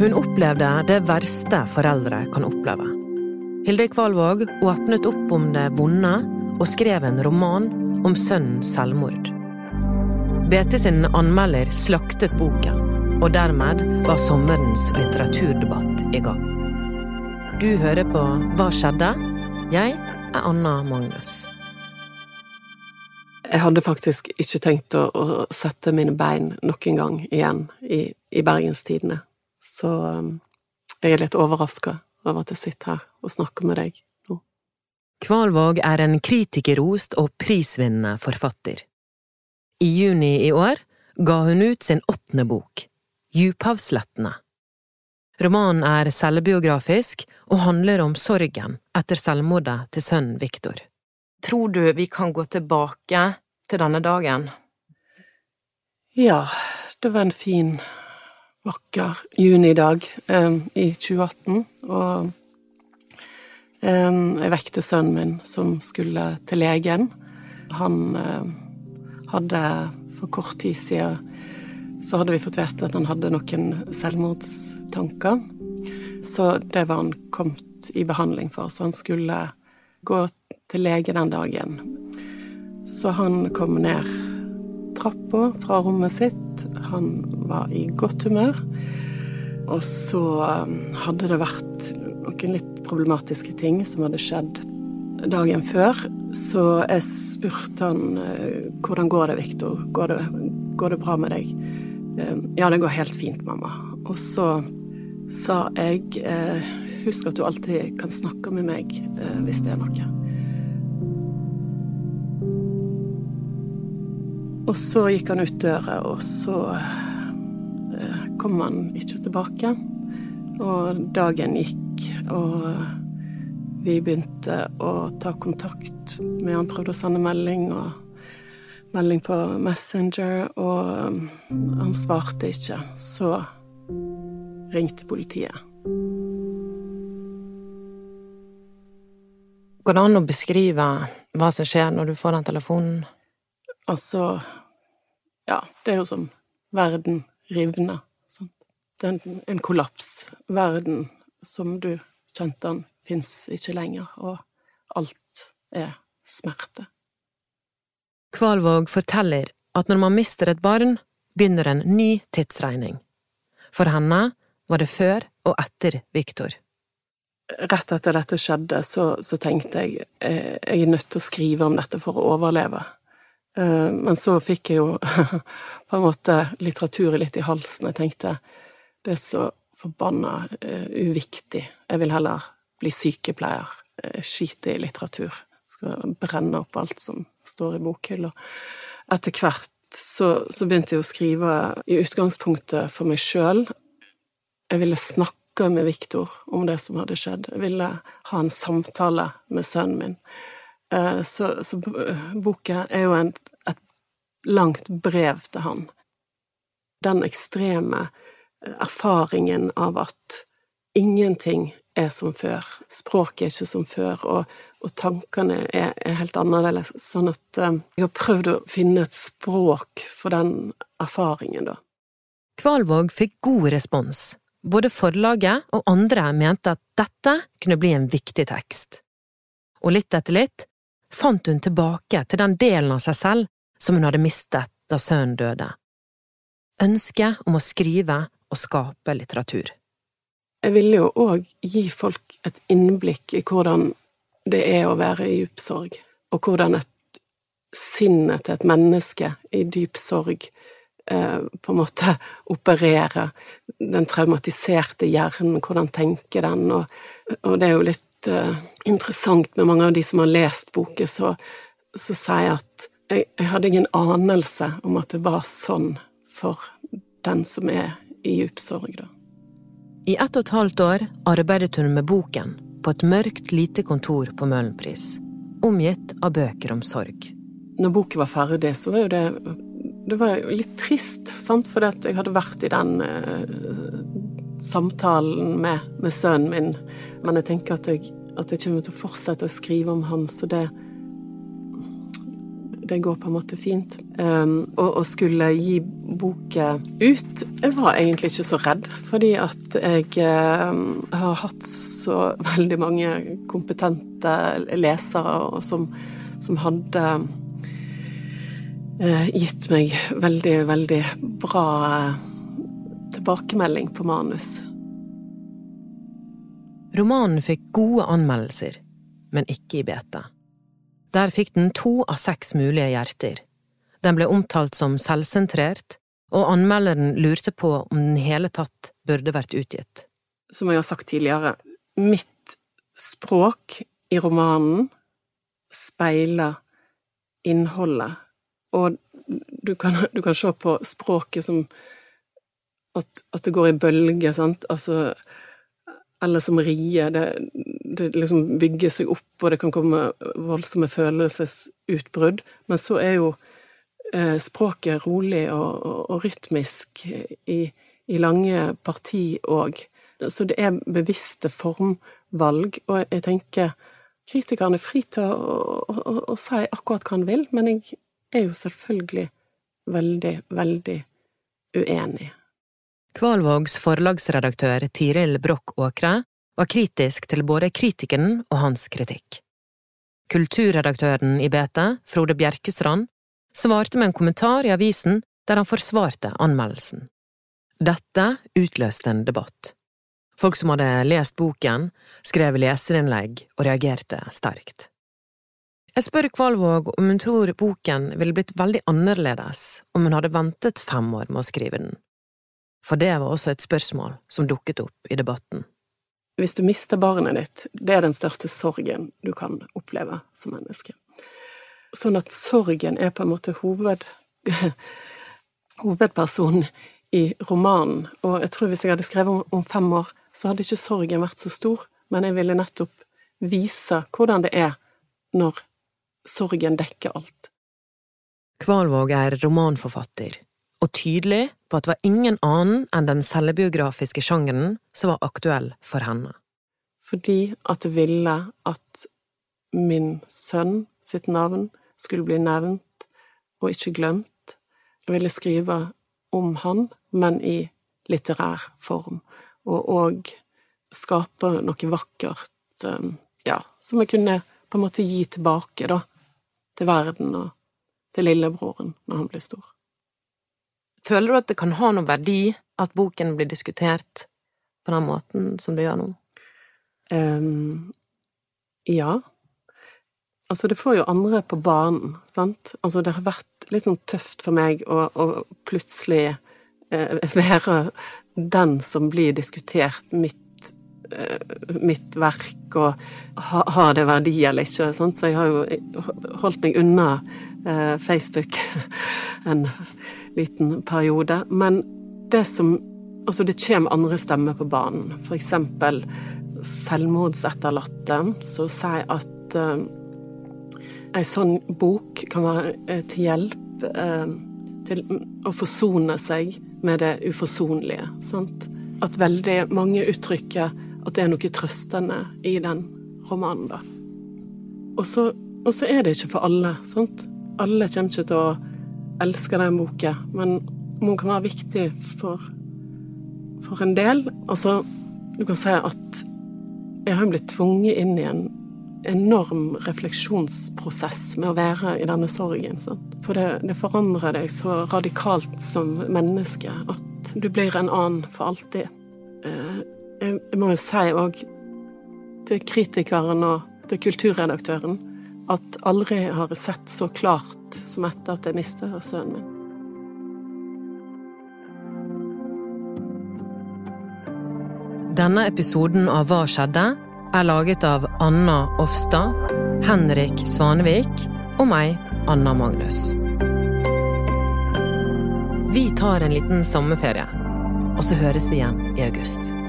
Hun opplevde det verste foreldre kan oppleve. Hilde Kvalvåg åpnet opp om det vonde og skrev en roman om sønnens selvmord. BT sin anmelder slaktet boken, og dermed var sommerens litteraturdebatt i gang. Du hører på Hva skjedde? Jeg er Anna Magnus. Jeg hadde faktisk ikke tenkt å, å sette mine bein nok en gang igjen i, i Bergenstidene. Så um, jeg er litt overraska over at jeg sitter her og snakker med deg nå. Kvalvåg er en kritikerrost og prisvinnende forfatter. I juni i år ga hun ut sin åttende bok, Djuphavslettene. Romanen er selvbiografisk og handler om sorgen etter selvmordet til sønnen Viktor. Tror du vi kan gå tilbake til denne dagen? Ja, det var en fin vakker junidag eh, i 2018, og eh, jeg vekte sønnen min som skulle til legen. Han eh, hadde for kort tid siden så hadde vi fått vite at han hadde noen selvmordstanker. Så det var han kommet i behandling for, så han skulle gå til lege den dagen. Så han kom ned trappa fra rommet sitt. Han var i godt humør. Og så um, hadde det vært noen litt problematiske ting som hadde skjedd dagen før. Så jeg spurte han uh, hvordan går det, Viktor? Går, går, det bra med deg? Um, ja, det går helt fint, mamma. Og så sa jeg uh, husk at du alltid kan snakke med meg hvis det er noe. Og så gikk han ut døra, og så eh, kom han ikke tilbake. Og dagen gikk, og vi begynte å ta kontakt med Han prøvde å sende melding, og melding på Messenger, og um, han svarte ikke. Så ringte politiet. Går det an å beskrive hva som skjer når du får den telefonen? Altså ja, det er jo som verden rivner. Sant? Det er en, en kollaps. Verden som du kjente den, fins ikke lenger, og alt er smerte. Kvalvåg forteller at når man mister et barn, begynner en ny tidsregning. For henne var det før og etter Viktor. Rett etter dette skjedde, så, så tenkte jeg eh, jeg er nødt til å skrive om dette for å overleve. Eh, men så fikk jeg jo på en måte litteraturen litt i halsen. Jeg tenkte det er så forbanna uh, uviktig. Jeg vil heller bli sykepleier. Skite i litteratur. Skal brenne opp alt som står i bokhylla. Etter hvert så, så, begynte jeg å skrive i utgangspunktet for meg sjøl. Jeg ville snakke med Viktor om det som hadde skjedd. Jeg ville ha en samtale med sønnen min. Eh, så, så boka er jo en, et langt brev til han. Den ekstreme eh, erfaringen av at ingenting er som før. Språket er ikke som før, og, og tankene er, er, helt annerledes. Sånn at uh, jeg har prøvd å finne et språk for den erfaringen, da. Kvalvåg fikk god respons. Både forlaget og andre mente at dette kunne bli en viktig tekst. Og litt etter litt fant hun tilbake til den delen av seg selv som hun hadde mistet da sønnen døde. Ønsket om å skrive og skape litteratur. Jeg ville jo òg gi folk et innblikk i hvordan det er å være i dyp sorg, og hvordan et sinnet til et menneske i dyp sorg på en måte operere Den traumatiserte hjernen, hvordan tenker den, og, og det er jo litt uh, interessant med mange av de som har lest boken, så, så sier jeg at jeg, jeg, hadde ingen anelse om at det var sånn for den som er i djup sorg, da. I ett og et halvt år arbeidet hun med boken på et mørkt, lite kontor på Møhlenpris, omgitt av bøker om sorg. Når boken var ferdig, så var jo det Det var jo litt trist, sant, fordi at jeg hadde vært i den uh, samtalen med, med, sønnen min. Men jeg tenker at jeg, at jeg, kommer til å fortsette å skrive om han, så det det går på en måte fint. Um, og å skulle gi boka ut Jeg var egentlig ikke så redd, fordi at jeg um, har hatt så veldig mange kompetente lesere som, som hadde gitt meg veldig, veldig bra tilbakemelding på manus. Romanen fikk gode anmeldelser, men ikke i beta. Der fikk den to av seks mulige hjerter. Den ble omtalt som selvsentrert, og anmelderen lurte på om den hele tatt burde vært utgitt. Som jeg har sagt tidligere, mitt språk i romanen speiler innholdet, og du kan, du kan se på språket som at, at det går i bølger, sant, altså eller som rier. Det, det liksom bygger seg opp, og det kan komme voldsomme følelsesutbrudd. Men så er jo eh, språket rolig og, og, og rytmisk i, i, lange parti òg. Så det er bevisste formvalg, og jeg tenker kritikeren er fri til å, å, å, å si akkurat hva han vil, men jeg er jo selvfølgelig veldig, veldig uenig. Kvalvågs forlagsredaktør Tiril Broch Åkre var kritisk til både kritikeren og hans kritikk. Kulturredaktøren i BT, Frode Bjerkestrand, svarte med en kommentar i avisen der han forsvarte anmeldelsen. Dette utløste en debatt. Folk som hadde lest boken, skrev leserinnlegg og reagerte sterkt. Jeg spør Kvalvåg om hun tror boken ville blitt veldig annerledes om hun hadde ventet fem år med å skrive den. For det var også et spørsmål som dukket opp i debatten. Hvis du mister barnet ditt, det er den største sorgen du kan oppleve som menneske. Sånn at sorgen er på en måte hoved, hovedpersonen i romanen. Og jeg tror hvis jeg hadde skrevet om, om fem år, så hadde ikke sorgen vært så stor, men jeg ville nettopp vise hvordan det er når sorgen dekker alt. Kvalvåg er romanforfatter, og tydelig på at det var ingen annen enn den selvbiografiske sjangeren som var aktuell for henne. Fordi at jeg ville at min sønn sitt navn skulle bli nevnt og ikke glemt. Jeg ville skrive om han, men i litterær form, og òg skape noe vakkert, um, ja, som jeg kunne på en måte gi tilbake, da, til verden og til lillebroren når han blir stor. Føler du at det kan ha noen verdi at boken blir diskutert på den måten som det gjør nå? Um, ja. Altså, det får jo andre på banen, sant. Altså, det har vært litt sånn tøft for meg å, å plutselig eh, være den som blir diskutert mitt, eh, mitt verk, og ha, har det verdi eller ikke, Sånt. Så jeg har jo holdt meg unna eh, Facebook en liten periode. Men det som Altså, det kommer andre stemmer på banen. Eksempel selvmordsetterlatte, som sier at uh, ei sånn bok kan være til hjelp uh, til å forsone seg med det uforsonlige. Sant? At veldig mange uttrykker at det er noe trøstende i den romanen, da. Og så, er det ikke for alle, sant. Alle kommer ikke til å elsker den boka, men hun kan være viktig for, for en del. Altså, du kan si at jeg har blitt tvunget inn i en enorm refleksjonsprosess med å være i denne sorgen. Sant? For det, det, forandrer deg så radikalt som menneske at du blir en annen for alltid. Må jo si òg til kritikeren og til kulturredaktøren at aldri har jeg sett så klart som etter at jeg mista sønnen min. Denne episoden av Hva skjedde? er laget av Anna Offstad, Henrik Svanevik og meg, Anna Magnus. Vi tar en liten sommerferie, og så høres vi igjen i august.